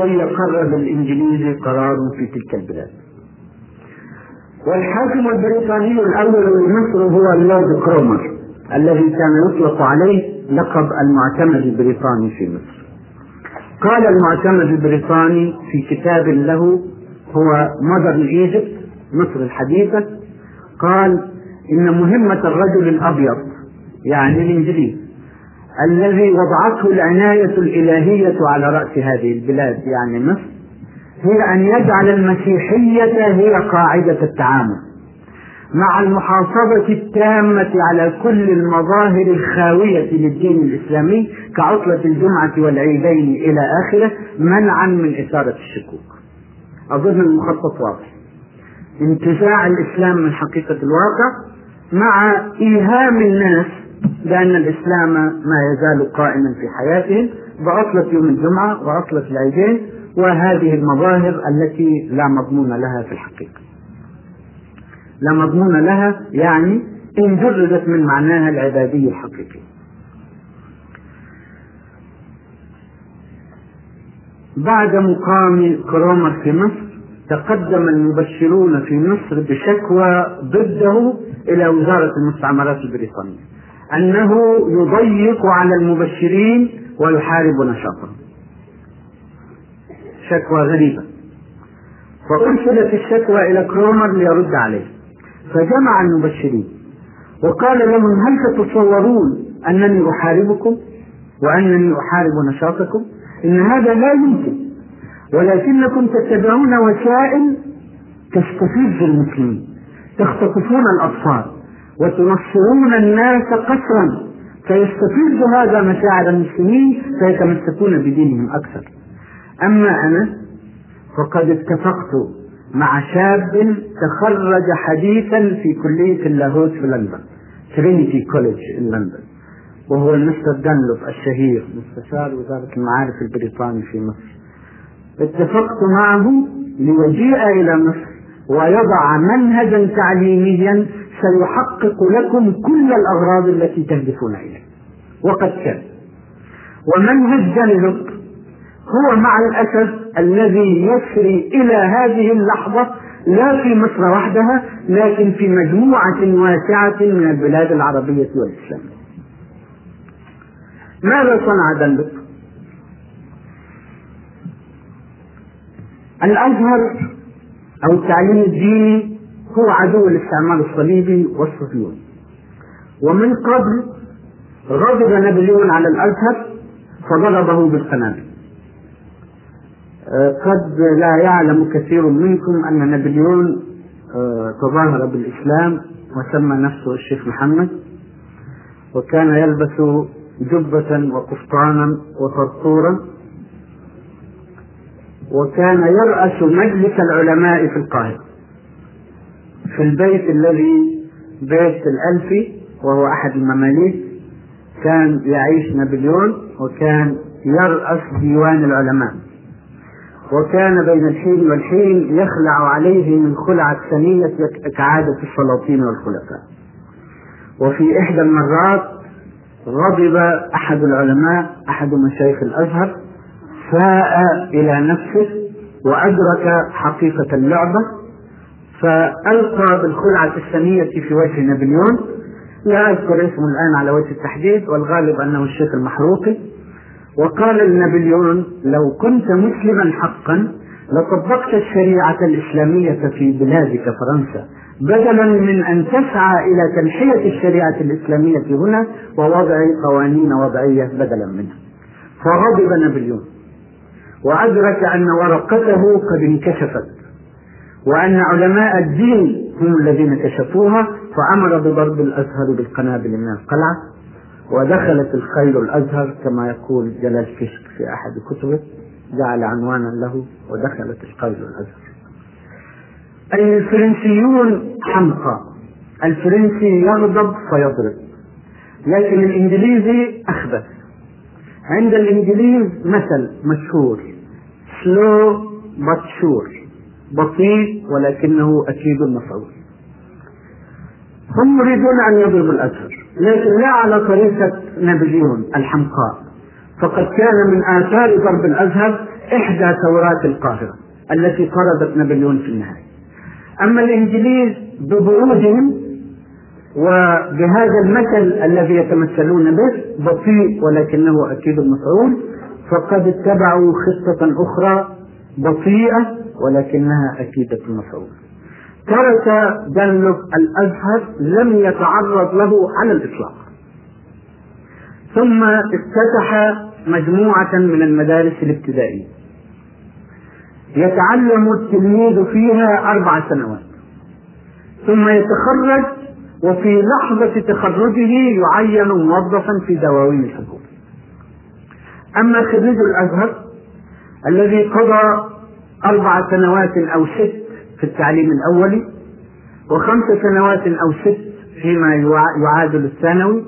شوية قرر الإنجليزي قرار في تلك البلاد. والحاكم البريطاني الأول لمصر هو اللورد كرومر الذي كان يطلق عليه لقب المعتمد البريطاني في مصر. قال المعتمد البريطاني في كتاب له هو Modern Egypt؟ مصر الحديثة. قال إن مهمة الرجل الأبيض يعني الإنجليز الذي وضعته العناية الإلهية على رأس هذه البلاد يعني مصر هي أن يجعل المسيحية هي قاعدة التعامل مع المحافظة التامة على كل المظاهر الخاوية للدين الإسلامي كعطلة الجمعة والعيدين إلى آخره منعا من إثارة الشكوك. أظن المخطط واضح. انتزاع الإسلام من حقيقة الواقع مع إيهام الناس بأن الإسلام ما يزال قائما في حياتهم بعطلة يوم الجمعة وعطلة العيدين وهذه المظاهر التي لا مضمون لها في الحقيقة. لا مضمون لها يعني إن جردت من معناها العبادي الحقيقي بعد مقام كرومر في مصر تقدم المبشرون في مصر بشكوى ضده إلى وزارة المستعمرات البريطانية. أنه يضيق على المبشرين ويحارب نشاطهم شكوى غريبة. فأرسلت الشكوى إلى كرومر ليرد عليه. فجمع المبشرين. وقال لهم هل تتصورون أنني أحاربكم؟ وأنني أحارب نشاطكم؟ إن هذا لا يمكن. ولكنكم تتبعون وسائل تستفز المسلمين تختطفون الأطفال وتنصرون الناس قسرا. فيستفز هذا مشاعر المسلمين فيتمسكون بدينهم أكثر. أما أنا فقد اتفقت مع شاب تخرج حديثا في كلية اللاهوت في لندن Trinity College في لندن وهو المستر دانلوب الشهير مستشار وزارة المعارف البريطاني في مصر. اتفقت معه ليجيء إلى مصر ويضع منهجا تعليميا سيحقق لكم كل الأغراض التي تهدفون إليها. وقد كان. ومنهج دانلوب هو مع الأسف الذي يسري إلى هذه اللحظة لا في مصر وحدها لكن في مجموعة واسعة من البلاد العربية والإسلامية ماذا صنع دلوك الأزهر أو التعليم الديني هو عدو الاستعمار الصليبي والصهيوني ومن قبل غضب نابليون على الأزهر فضربه بالقنابل. قد لا يعلم كثير منكم أن نابليون تظاهر بالإسلام وسمى نفسه الشيخ محمد. وكان يلبس جبة وقفطانا وطرطورا. وكان يرأس مجلس العلماء في القاهرة. في البيت الذي بيت الألفي وهو أحد المماليك كان يعيش نابليون وكان يرأس ديوان العلماء. وكان بين الحين والحين يخلع عليه من خلع الثنية كعادة السلاطين والخلفاء. وفي إحدى المرات غضب أحد العلماء أحد مشايخ الأزهر فاء إلى نفسه وأدرك حقيقة اللعبة فألقى بالخلعة الثانية في وجه نابليون. لا أذكر اسمه الآن على وجه التحديد والغالب أنه الشيخ المحروقي. وقال لنابليون لو كنت مسلما حقا لطبقت الشريعة الإسلامية في بلادك فرنسا بدلا من أن تسعى إلى تنحية الشريعة الإسلامية هنا ووضع قوانين وضعية بدلا منها. فغضب نابليون. وأدرك أن ورقته قد انكشفت وأن علماء الدين هم الذين كشفوها فأمر بضرب الأزهر بالقنابل من القلعة ودخلت الخيل الأزهر كما يقول جلال كشك في أحد كتبه جعل عنوانا له ودخلت الخيل الأزهر. الفرنسيون حمقى الفرنسي يغضب فيضرب لكن الإنجليزي أخبث. عند الإنجليز مثل مشهور. But sure بطيء ولكنه أكيد مفعول هم يريدون أن يضربوا الأزهر لكن لا على طريقة نابليون الحمقاء. فقد كان من آثار ضرب الأزهر إحدى ثورات القاهرة التي طردت نابليون في النهاية. أما الإنجليز ببعودهم وبهذا المثل الذي يتمثلون به بطيء ولكنه أكيد مفعول فقد اتبعوا خطة أخرى بطيئة ولكنها أكيدة المفعول. ترك دنلوب الأزهر لم يتعرض له على الإطلاق. ثم افتتح مجموعة من المدارس الابتدائية. يتعلم التلميذ فيها أربع سنوات. ثم يتخرج وفي لحظة تخرجه يعين موظفا في دواوين الحكومة أما خريج الأزهر الذي قضى أربع سنوات أو ست في التعليم الأولي وخمس سنوات أو ست فيما يعادل الثانوي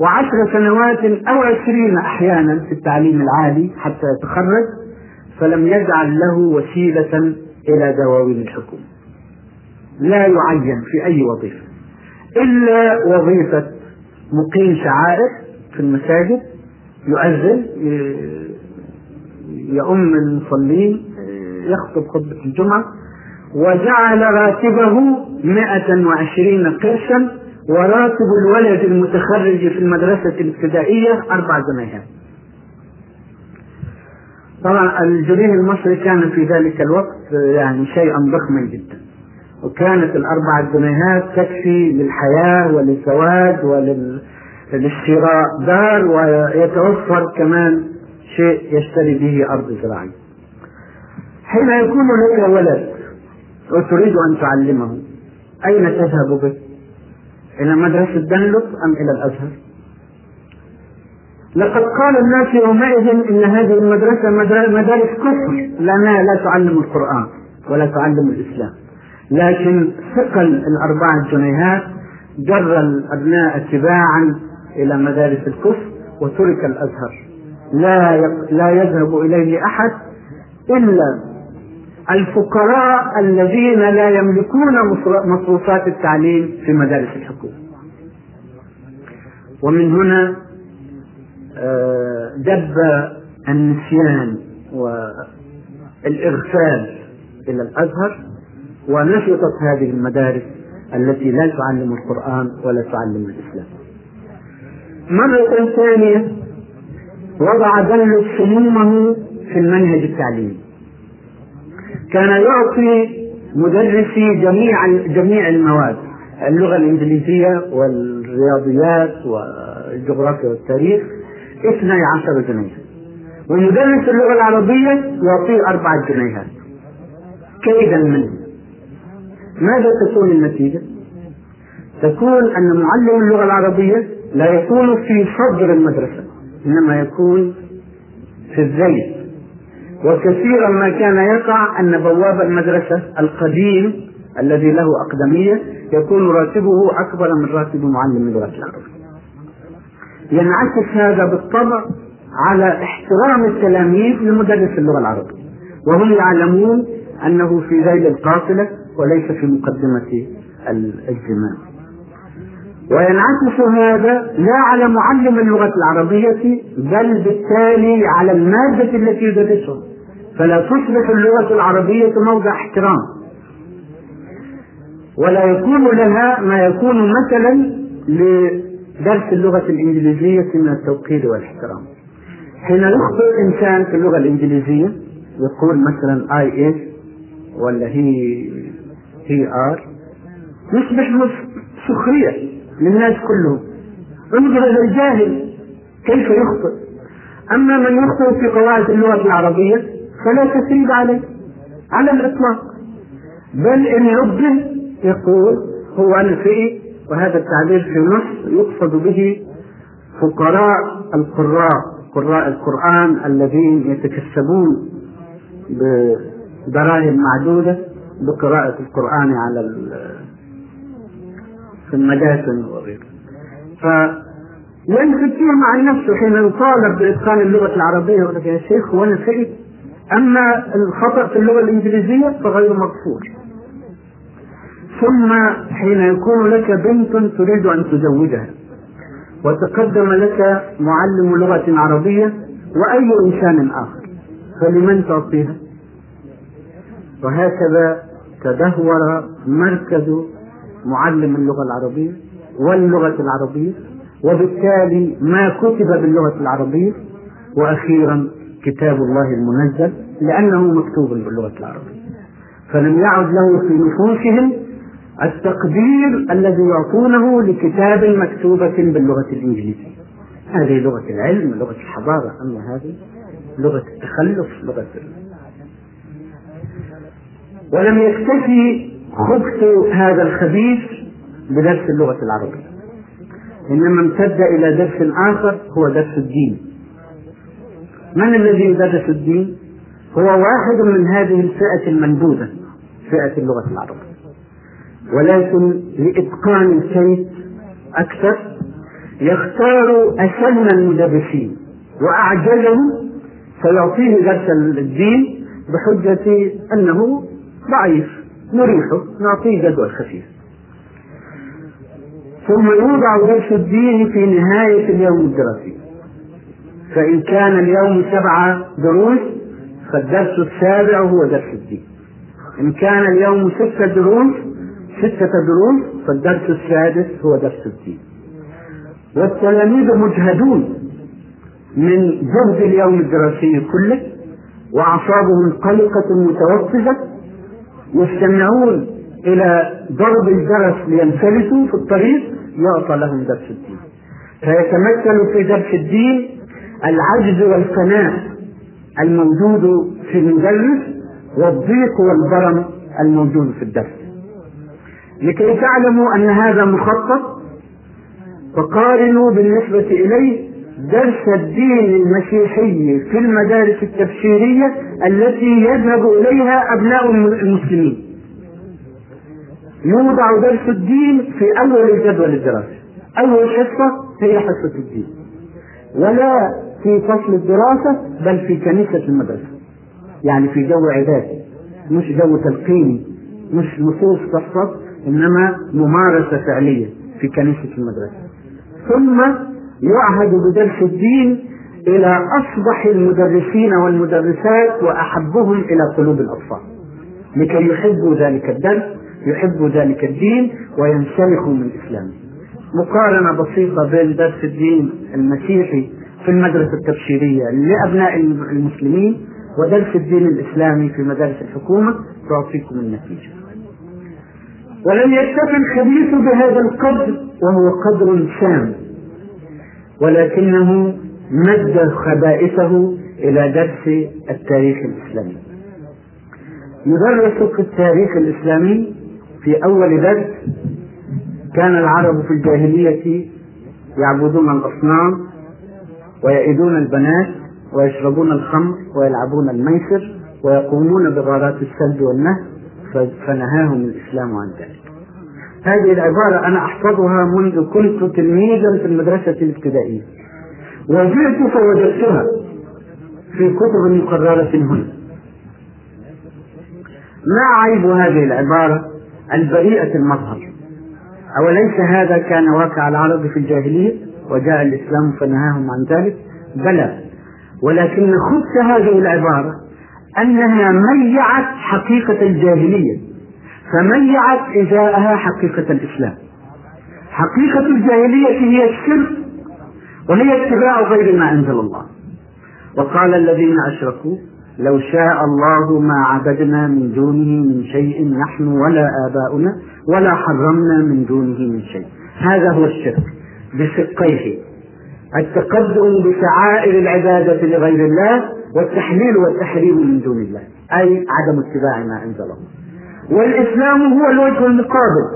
وعشر سنوات أو عشرين أحيانا في التعليم العالي حتى يتخرج فلم يجعل له وسيلة إلى دواوين الحكومة. لا يعين في أي وظيفة إلا وظيفة مقيم شعائر في المساجد يؤذن يؤم المصلين يخطب خطبة الجمعة وجعل راتبه مائة وعشرين قرشا وراتب الولد المتخرج في المدرسة الابتدائية أربع جنيهات. طبعا الجنيه المصري كان في ذلك الوقت يعني شيئا ضخما جدا وكانت الأربع جنيهات تكفي للحياة وللزواج وللشراء دار ويتوفر كمان شيء يشتري به أرض زراعية حين يكون لك ولد وتريد أن تعلمه أين تذهب به؟ إلى مدرسة دنلوب أم إلى الأزهر؟ لقد قال الناس يومئذ إن هذه المدرسة مدارس كفر لأنها لا تعلم القرآن ولا تعلم الإسلام لكن ثقل الأربعة جنيهات جر الأبناء تباعا إلى مدارس الكفر وترك الأزهر. لا لا يذهب إليه أحد إلا الفقراء الذين لا يملكون مصروفات التعليم في مدارس الحكومة. ومن هنا آه، دب النسيان والإغفال إلى الأزهر ونشطت هذه المدارس التي لا تعلم القرآن ولا تعلم الإسلام. مرة ثانية وضع دل سمومه في المنهج التعليمي. كان يعطي مدرسي جميع جميع المواد اللغة الإنجليزية والرياضيات والجغرافيا والتاريخ اثني عشر جنيه. ومدرس اللغة العربية يعطيه أربعة جنيهات. كيدا منه ماذا تكون النتيجة؟ تكون أن معلم اللغة العربية لا يكون في صدر المدرسة إنما يكون في الزيت وكثيرا ما كان يقع أن بواب المدرسة القديم الذي له أقدمية يكون راتبه أكبر من راتب معلم اللغة العربية. ينعكس هذا بالطبع على احترام التلاميذ لمدرس اللغة العربية. وهم يعلمون أنه في ذيل القافلة وليس في مقدمة الزمان وينعكس هذا لا على معلم اللغة العربية بل بالتالي على المادة التي يدرسها فلا تصبح اللغة العربية موضع احترام. ولا يكون لها ما يكون مثلا لدرس اللغة الإنجليزية من التوقير والاحترام. حين يخطئ إنسان في اللغة الإنجليزية يقول مثلا I is ولا he he are يصبح سخرية. للناس كلهم. انظر إلى الجاهل كيف يخطئ. أما من يخطئ في قواعد اللغة العربية فلا تثريب عليه على الإطلاق. بل إن نبه يقول هو أنا فقي وهذا التعبير في مصر يقصد به فقراء القراء قراء القرآن الذين يتكسبون بدراهم معدودة بقراءة القرآن على في المدافن وغيره. فينفي كثير مع نفسه حين يطالب بإتقان اللغة العربية؟ يقول يا شيخ وأنا سئت أما الخطأ في اللغة الإنجليزية فغير مغفور ثم حين يكون لك بنت تريد أن تزوجها وتقدم لك معلم لغة عربية وأي إنسان آخر فلمن تعطيها؟ وهكذا تدهور مركز معلم اللغة العربية واللغة العربية وبالتالي ما كتب باللغة العربية وأخيرا كتاب الله المنزل لأنه مكتوب باللغة العربية. فلم يعد له في نفوسهم التقدير الذي يعطونه لكتاب مكتوبة باللغة الإنجليزية. هذه لغة العلم لغة الحضارة. أما هذه لغة التخلف لغة ولم يكتفي خبث هذا الخبيث بدرس اللغة العربية. إنما امتد إلى درس آخر هو درس الدين. من الذي يدرس الدين؟ هو واحد من هذه الفئة المنبوذة فئة اللغة العربية. ولكن لإتقان الشيء أكثر يختار أسن المدرسين وأعجزهم فيعطيه درس الدين بحجة أنه ضعيف. نريحه نعطيه جدول خفيف. ثم يوضع درس الدين في نهاية اليوم الدراسي. فإن كان اليوم سبعة دروس فالدرس السابع هو درس الدين. إن كان اليوم ستة دروس ستة دروس فالدرس السادس هو درس الدين. والتلاميذ مجهدون من جهد اليوم الدراسي كله وأعصابهم قلقة متوقفة يستمعون إلى ضرب الجرس لينفلتوا في الطريق يعطى لهم درس الدين. فيتمثل في درس الدين العجز والفناء الموجود في المدرس والضيق والبرم الموجود في الدرس. لكي تعلموا أن هذا مخطط فقارنوا بالنسبة إليه درس الدين المسيحي في المدارس التبشيرية التي يذهب إليها أبناء المسلمين. يوضع درس الدين في أول الجدول الدراسي أول حصة هي حصة الدين. ولا في فصل الدراسة بل في كنيسة المدرسة. يعني في جو عبادي مش جو تلقيني مش نصوص تحفظ إنما ممارسة فعلية في كنيسة المدرسة. ثم يعهد بدرس الدين إلى أصبح المدرسين والمدرسات وأحبهم إلى قلوب الأطفال. لكي يحبوا ذلك الدرس يحبوا ذلك الدين وينسلخوا من إسلامه. مقارنة بسيطة بين درس الدين المسيحي في المدرسة التبشيرية لأبناء المسلمين ودرس الدين الإسلامي في مدارس الحكومة تعطيكم النتيجة. ولم يكتفي الخبيث بهذا القدر وهو قدر سام. ولكنه مد خبائثه إلى درس التاريخ الإسلامي. يدرس في التاريخ الإسلامي في أول درس كان العرب في الجاهلية يعبدون الأصنام ويئدون البنات ويشربون الخمر ويلعبون الميسر ويقومون بغارات السلب والنهب فنهاهم الإسلام عن ذلك. هذه العبارة أنا أحفظها منذ كنت تلميذا في المدرسة الابتدائية. وجئت فوجدتها في كتب مقررة هنا. ما عيب هذه العبارة؟ البريئة المظهر. أوليس هذا كان واقع العرب في الجاهلية؟ وجاء الإسلام فنهاهم عن ذلك؟ بلى. ولكن خبث هذه العبارة أنها ميعت حقيقة الجاهلية. فميعت إزاءها حقيقة الإسلام. حقيقة الجاهلية هي الشرك وهي اتباع غير ما أنزل الله. وقال الذين أشركوا لو شاء الله ما عبدنا من دونه من شيء نحن ولا آباؤنا ولا حرمنا من دونه من شيء. هذا هو الشرك بشقيه. التقدم بشعائر العبادة لغير الله والتحليل والتحريم من دون الله. أي عدم اتباع ما أنزل الله. والإسلام هو الوجه المقابل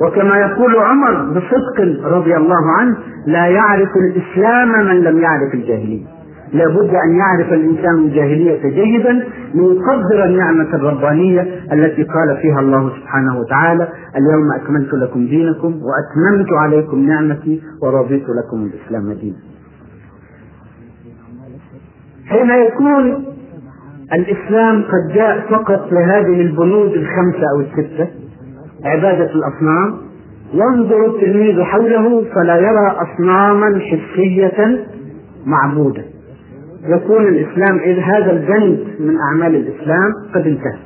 وكما يقول عمر بصدق رضي الله عنه لا يعرف الإسلام من لم يعرف الجاهلية. لابد أن يعرف الإنسان الجاهلية جيدا ليقدر النعمة الربانية التي قال فيها الله سبحانه وتعالى اليوم أكملت لكم دينكم وأتممت عليكم نعمتي ورضيت لكم الإسلام دينا. حين يكون الإسلام قد جاء فقط لهذه البنود الخمسة أو الستة عبادة الأصنام. ينظر التلميذ حوله فلا يرى أصناما حسية معبودة. يكون الإسلام إذ هذا البند من أعمال الإسلام قد انتهى.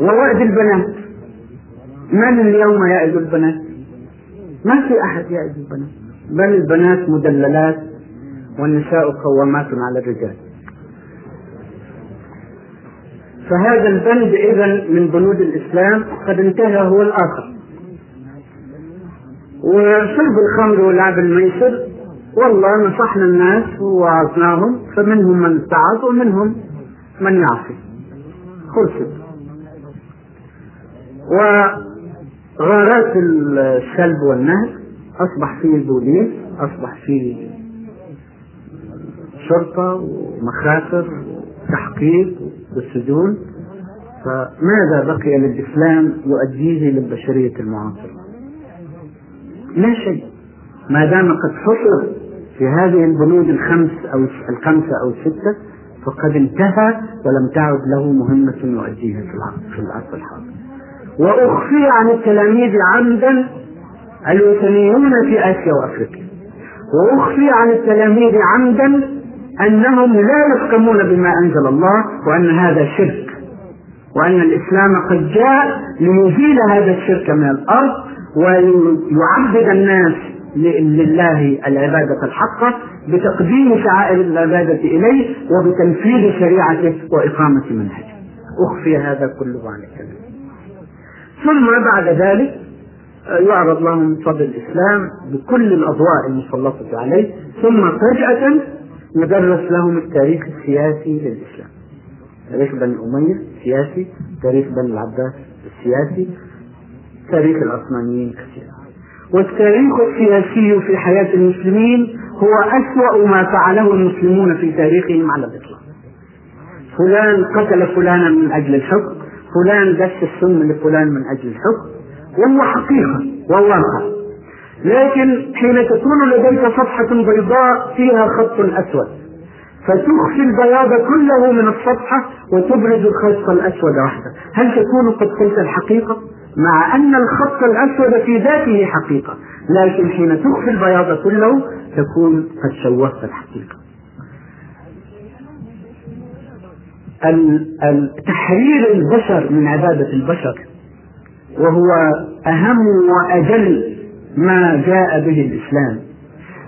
ووعد البنات. من اليوم يعد البنات؟ ما في أحد يعد البنات. بل البنات مدللات والنساء قوامات على الرجال. فهذا البند إذا من بنود الإسلام قد انتهى هو الآخر. وشرب الخمر ولعب الميسر والله نصحنا الناس ووعظناهم فمنهم من اتعظ ومنهم من يعصي. خلصت وغارات السلب والنهب أصبح فيه البوليس أصبح فيه شرطة ومخاطر وتحقيق والسجون فماذا بقي للإسلام يؤديه للبشرية المعاصرة؟ لا شيء. ما دام قد حصر في هذه البنود الخمس أو الخمسة أو الستة فقد انتهى ولم تعد له مهمة يؤديها في العصر الحاضر. وأخفي عن التلاميذ عمدا الوثنيون في آسيا وأفريقيا. وأخفي عن التلاميذ عمدا أنهم لا يحكمون بما أنزل الله وأن هذا شرك. وأن الإسلام قد جاء ليزيل هذا الشرك من الأرض ويعبد الناس لله العبادة الحقة بتقديم شعائر العبادة إليه وبتنفيذ شريعته وإقامة منهجه. أخفي هذا كله عن الكلام. ثم بعد ذلك يعرض لهم فضل الإسلام بكل الأضواء المسلطة عليه ثم فجأة يدرس لهم التاريخ السياسي للإسلام. تاريخ بني أمية سياسي تاريخ بني العباس السياسي تاريخ العثمانيين كثير والتاريخ السياسي في حياة المسلمين هو أسوأ ما فعله المسلمون في تاريخهم على الإطلاق. فلان قتل فلانا من أجل الحكم فلان دس السم لفلان من أجل الحكم. وهو حقيقة وواقع لكن حين تكون لديك صفحة بيضاء فيها خط أسود. فتخفي البياض كله من الصفحة وتبرز الخط الأسود وحده. هل تكون قد قلت الحقيقة؟ مع أن الخط الأسود في ذاته حقيقة. لكن حين تخفي البياض كله تكون قد شوهت الحقيقة. تحرير البشر من عبادة البشر وهو أهم وأجل ما جاء به الإسلام.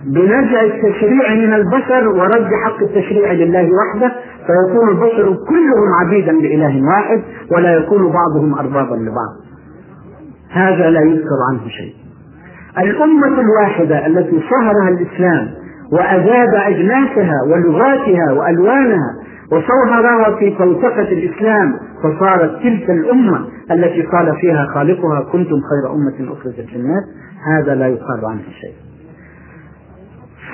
بنزع التشريع من البشر ورد حق التشريع لله وحده فيكون البشر كلهم عبيدا لإله واحد ولا يكون بعضهم أربابا لبعض. هذا لا يذكر عنه شيء. الأمة الواحدة التي صهرها الإسلام وأذاب أجناسها ولغاتها وألوانها وصهرها في توثقة الإسلام فصارت تلك الأمة التي قال فيها خالقها كنتم خير أمة أخرجت للناس. هذا لا يقال عنه شيء.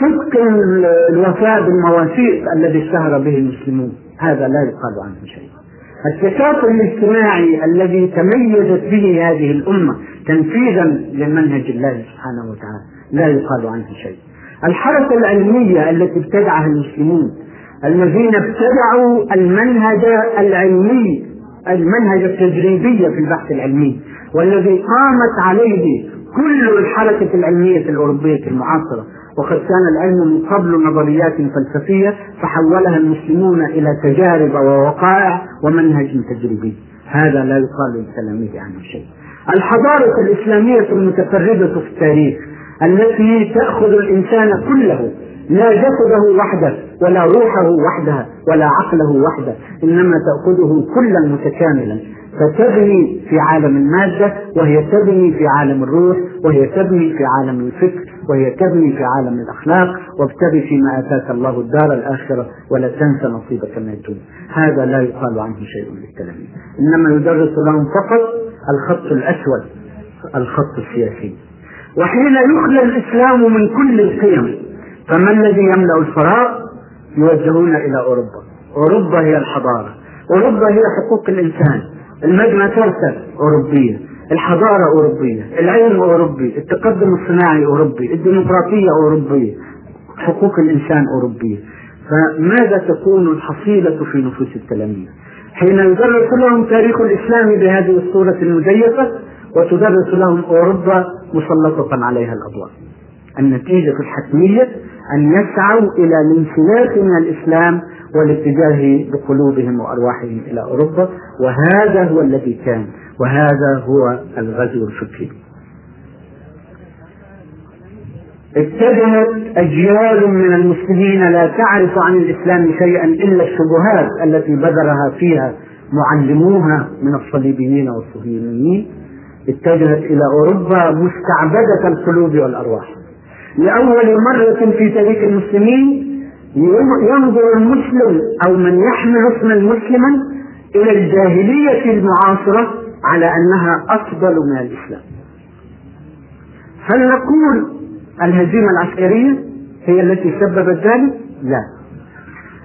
صدق الوفاء بالمواثيق الذي اشتهر به المسلمون. هذا لا يقال عنه شيء. التكافل الاجتماعي الذي تميزت به هذه الأمة تنفيذا لمنهج الله سبحانه وتعالى لا يقال عنه شيء. الحركة العلمية التي ابتدعها المسلمون الذين ابتدعوا المنهج العلمي المنهج التجريبي في البحث العلمي والذي قامت عليه كل الحركة العلمية الأوروبية المعاصرة. وقد كان العلم من قبل نظريات فلسفية فحولها المسلمون إلى تجارب ووقائع ومنهج تجريبي. هذا لا يقال للتلاميذ عنه شيء. الحضارة الإسلامية المتفردة في التاريخ التي تأخذ الإنسان كله لا جسده وحده ولا روحه وحدها ولا عقله وحده إنما تأخذه كلا متكاملا. فتبني في عالم المادة وهي تبني في عالم الروح وهي تبني في عالم الفكر وهي تبني في عالم الأخلاق. وابتغي فيما آتاك الله الدار الآخرة ولا تنس نصيبك من الدنيا. هذا لا يقال عنه شيء للتلاميذ إنما يدرس لهم فقط الخط الأسود الخط السياسي. وحين يخلى الإسلام من كل القيم فما الذي يملأ الفراغ يوجهون إلى أوروبا؟ أوروبا هي الحضارة. أوروبا هي حقوق الإنسان. المجمع ثالثة أوروبية. الحضارة أوروبية. العلم أوروبي. التقدم الصناعي أوروبي. الديمقراطية أوروبية. حقوق الإنسان أوروبية. فماذا تكون الحصيلة في نفوس التلاميذ؟ حين يدرس لهم تاريخ الإسلام بهذه الصورة المزيفة وتدرس لهم أوروبا مسلطة عليها الأضواء. النتيجة الحتمية أن يسعوا إلى الانسلاخ من الإسلام والاتجاه بقلوبهم وأرواحهم إلى أوروبا وهذا هو الذي كان وهذا هو الغزو الفكري. اتجهت أجيال من المسلمين لا تعرف عن الإسلام شيئا إلا الشبهات التي بذرها فيها معلموها من الصليبيين والصهيونيين. اتجهت إلى أوروبا مستعبدة القلوب والأرواح. لأول مرة في تاريخ المسلمين ينظر المسلم أو من يحمل اسما مسلما إلى الجاهلية المعاصرة على أنها أفضل من الإسلام. هل نقول الهزيمة العسكرية هي التي سببت ذلك؟ لا.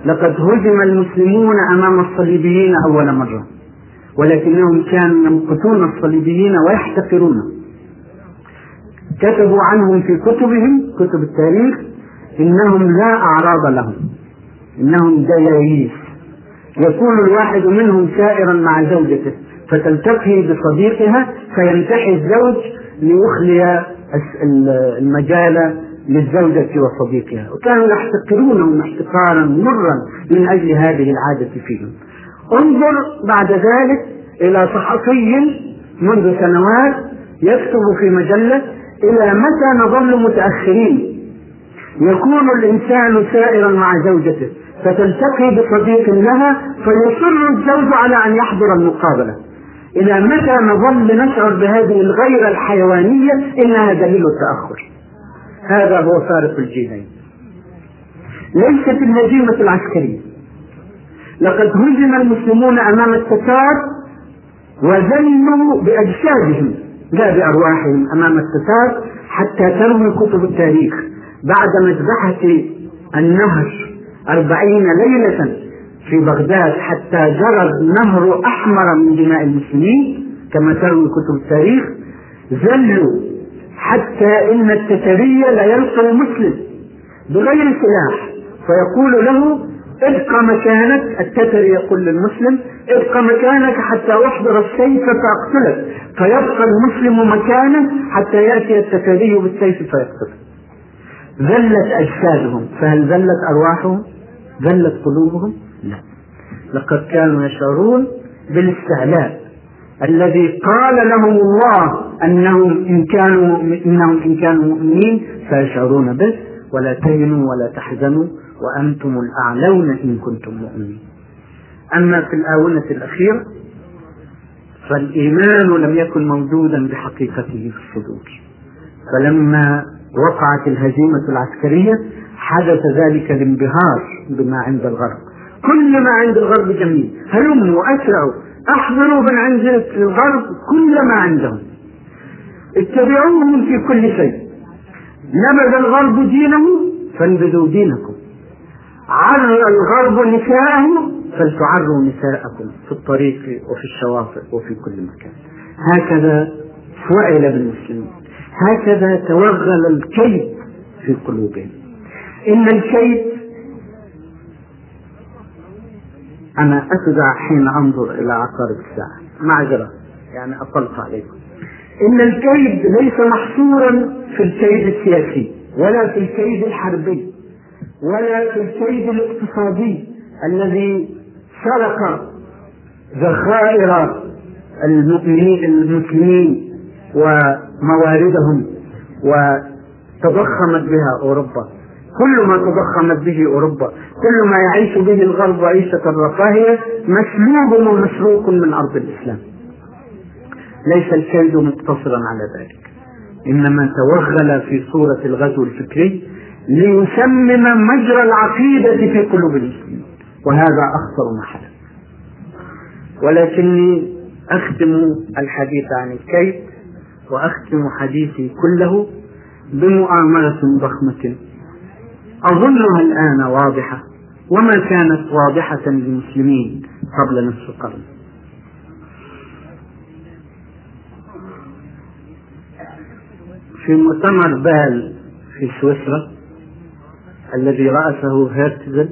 لقد هزم المسلمون أمام الصليبيين أول مرة ولكنهم كانوا يمقتون الصليبيين ويحتقرونهم كتبوا عنهم في كتبهم كتب التاريخ إنهم لا أعراض لهم. إنهم دياييس يكون الواحد منهم سائرا مع زوجته فتلتقي بصديقها فينتحي الزوج ليخلي المجال للزوجة وصديقها. وكانوا يحتقرونهم احتقارا مرا من أجل هذه العادة فيهم. انظر بعد ذلك إلى صحفي منذ سنوات يكتب في مجلة إلى متى نظل متأخرين؟ يكون الإنسان سائرا مع زوجته فتلتقي بصديق لها فيصر الزوج على أن يحضر المقابلة. إلى متى نظل نشعر بهذه الغيرة الحيوانية؟ إنها دليل التأخر. هذا هو فارق الجيلين ليست الهزيمة العسكرية. لقد هزم المسلمون أمام التتار وذلوا بأجسادهم. لا بأرواحهم أمام التتار حتى تروي كتب التاريخ بعد مذبحة النهر أربعين ليلة في بغداد حتى جرى النهر أحمر من دماء المسلمين. كما تروي كتب التاريخ ذلوا حتى إن التترية لا يلقى المسلم بغير سلاح. فيقول له ابقى مكانك التتري يقول للمسلم ابقى مكانك حتى أحضر السيف فأقتلك. فيبقى المسلم مكانه حتى يأتي التتري بالسيف فيقتله ذلت أجسادهم. فهل ذلت أرواحهم؟ ذلت قلوبهم؟ لا. لقد كانوا يشعرون بالاستعلاء. الذي قال لهم الله أنهم إن كانوا إنهم إن كانوا مؤمنين فيشعرون به. ولا تهنوا ولا تحزنوا. وأنتم الأعلون إن كنتم مؤمنين. أما في الآونة الأخيرة فالإيمان لم يكن موجودا بحقيقته في الصدور. فلما وقعت الهزيمة العسكرية حدث ذلك الانبهار بما عند الغرب. كل ما عند الغرب جميل، هلموا اسرعوا أحضروا من عند الغرب كل ما عندهم اتبعوهم في كل شيء نبذ الغرب دينه فانبذوا دينكم عر الغرب نساءه فلتعروا نساءكم في الطريق وفي الشواطئ وفي كل مكان. هكذا فعل بالمسلمين. هكذا توغل الكيد في قلوبهم. إن الكيد أنا أفزع حين أنظر إلى عقارب الساعة. معذرة يعني أطلت عليكم. إن الكيد ليس محصورا في الكيد السياسي ولا في الكيد الحربي. ولا في الكيد الاقتصادي الذي سرق ذخائر المؤمنين المسلمين ومواردهم وتضخمت بها أوروبا. كل ما تضخمت به أوروبا كل ما يعيش به الغرب عيشة الرفاهية مسلوب ومسروق من أرض الإسلام. ليس الكيد مقتصرا على ذلك. إنما توغل في صورة الغزو الفكري ليسمم مجرى العقيدة في قلوب المسلمين. وهذا أخطر ما حدث. ولكني أختم الحديث عن الكيد وأختم حديثي كله بمؤامرة ضخمة. أظنها الآن واضحة وما كانت واضحة للمسلمين قبل نصف قرن في مؤتمر بال في سويسرا الذي رأسه هيرتزل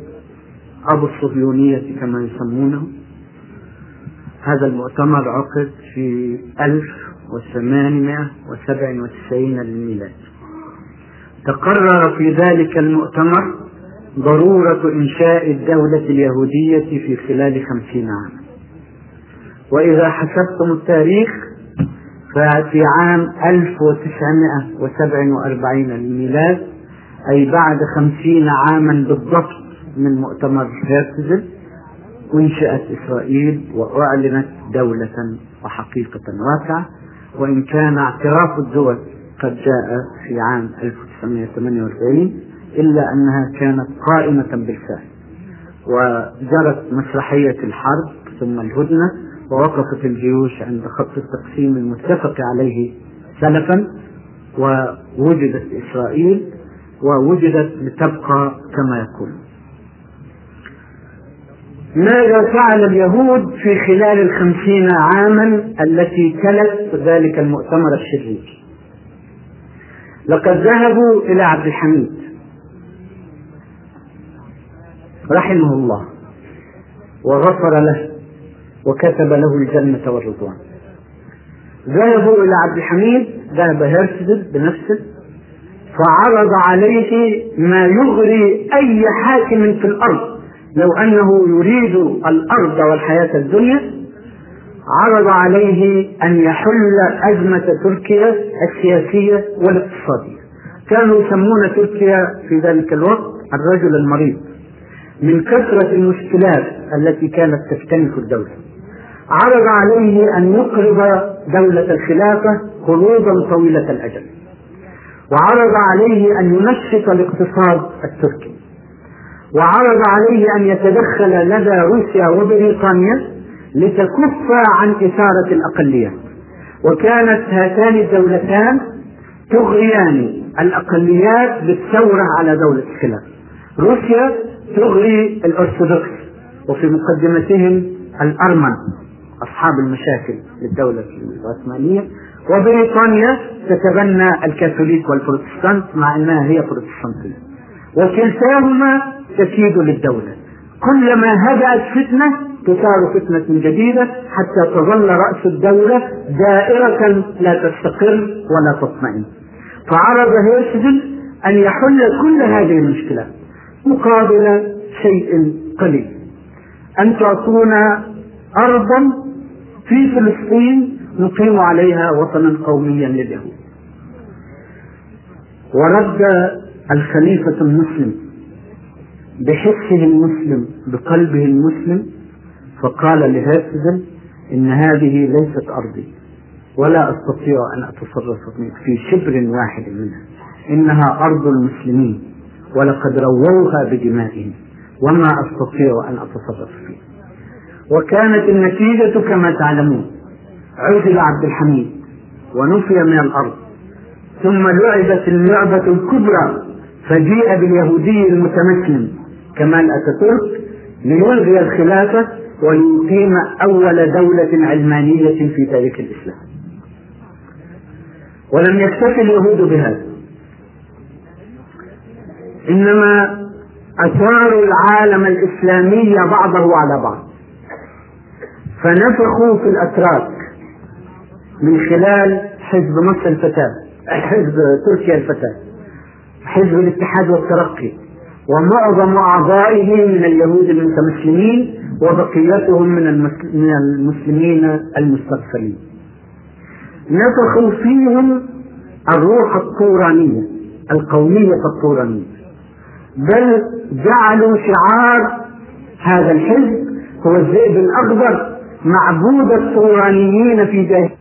أبو الصهيونية كما يسمونه. هذا المؤتمر عقد في 1897 للميلاد. تقرر في ذلك المؤتمر ضرورة إنشاء الدولة اليهودية في خلال خمسين عاما وإذا حسبتم التاريخ ففي عام 1947 للميلاد أي بعد خمسين عاما بالضبط من مؤتمر هيرتزل أنشأت إسرائيل وأعلنت دولة وحقيقة واسعة. وإن كان اعتراف الدول قد جاء في عام 1948 إلا أنها كانت قائمة بالفعل. وجرت مسرحية الحرب ثم الهدنة ووقفت الجيوش عند خط التقسيم المتفق عليه سلفا ووجدت إسرائيل ووجدت لتبقى كما يكون. ماذا فعل اليهود في خلال الخمسين عاما التي تلت ذلك المؤتمر الشرير لقد ذهبوا إلى عبد الحميد رحمه الله وغفر له وكتب له الجنة والرضوان. ذهبوا إلى عبد الحميد ذهب هيرسدل بنفسه فعرض عليه ما يغري أي حاكم في الأرض. لو أنه يريد الأرض والحياة الدنيا عرض عليه أن يحل أزمة تركيا السياسية والاقتصادية. كانوا يسمون تركيا في ذلك الوقت الرجل المريض. من كثرة المشكلات التي كانت تكتنف الدولة. عرض عليه أن يقرض دولة الخلافة قروضا طويلة الأجل. وعرض عليه أن ينشط الاقتصاد التركي. وعرض عليه أن يتدخل لدى روسيا وبريطانيا لتكف عن إثارة الأقليات وكانت هاتان الدولتان تغريان الأقليات بالثورة على دولة الخلافة روسيا تغري الأرثوذكس وفي مقدمتهم الأرمن أصحاب المشاكل للدولة العثمانية. وبريطانيا تتبنى الكاثوليك والبروتستانت مع أنها هي بروتستانتية. وكلتاهما تكيد للدولة. كلما هدأت فتنة تثار فتنة جديدة حتى تظل رأس الدولة دائرة لا تستقر ولا تطمئن. فعرض هيرسدل أن يحل كل هذه المشكلات مقابل شيء قليل. أن تعطونا أرضا في فلسطين نقيم عليها وطنا قوميا لليهود ورد الخليفة المسلم بحسه المسلم بقلبه المسلم فقال لهاتفا إن هذه ليست أرضي ولا أستطيع أن أتصرف في شبر واحد منها. إنها أرض المسلمين ولقد رووها بدمائهم وما أستطيع أن أتصرف فيه وكانت النتيجة كما تعلمون عزل عبد الحميد ونفي من الأرض. ثم لعبت اللعبة الكبرى فجيء باليهودي المتمكن. كمال أتاتورك ليلغي الخلافة ويقيم أول دولة علمانية في تاريخ الإسلام. ولم يكتفي اليهود بهذا. إنما أثاروا العالم الإسلامي بعضه على بعض. فنفخوا في الأتراك. من خلال حزب مصر الفتاة حزب تركيا الفتاة حزب الاتحاد والترقي ومعظم أعضائه من اليهود المتمسلمين وبقيتهم من المسلمين المستغفرين نفخوا فيهم الروح الطورانية القومية الطورانية. بل جعلوا شعار هذا الحزب هو الذئب الأخضر معبود الطورانيين في جاهلية.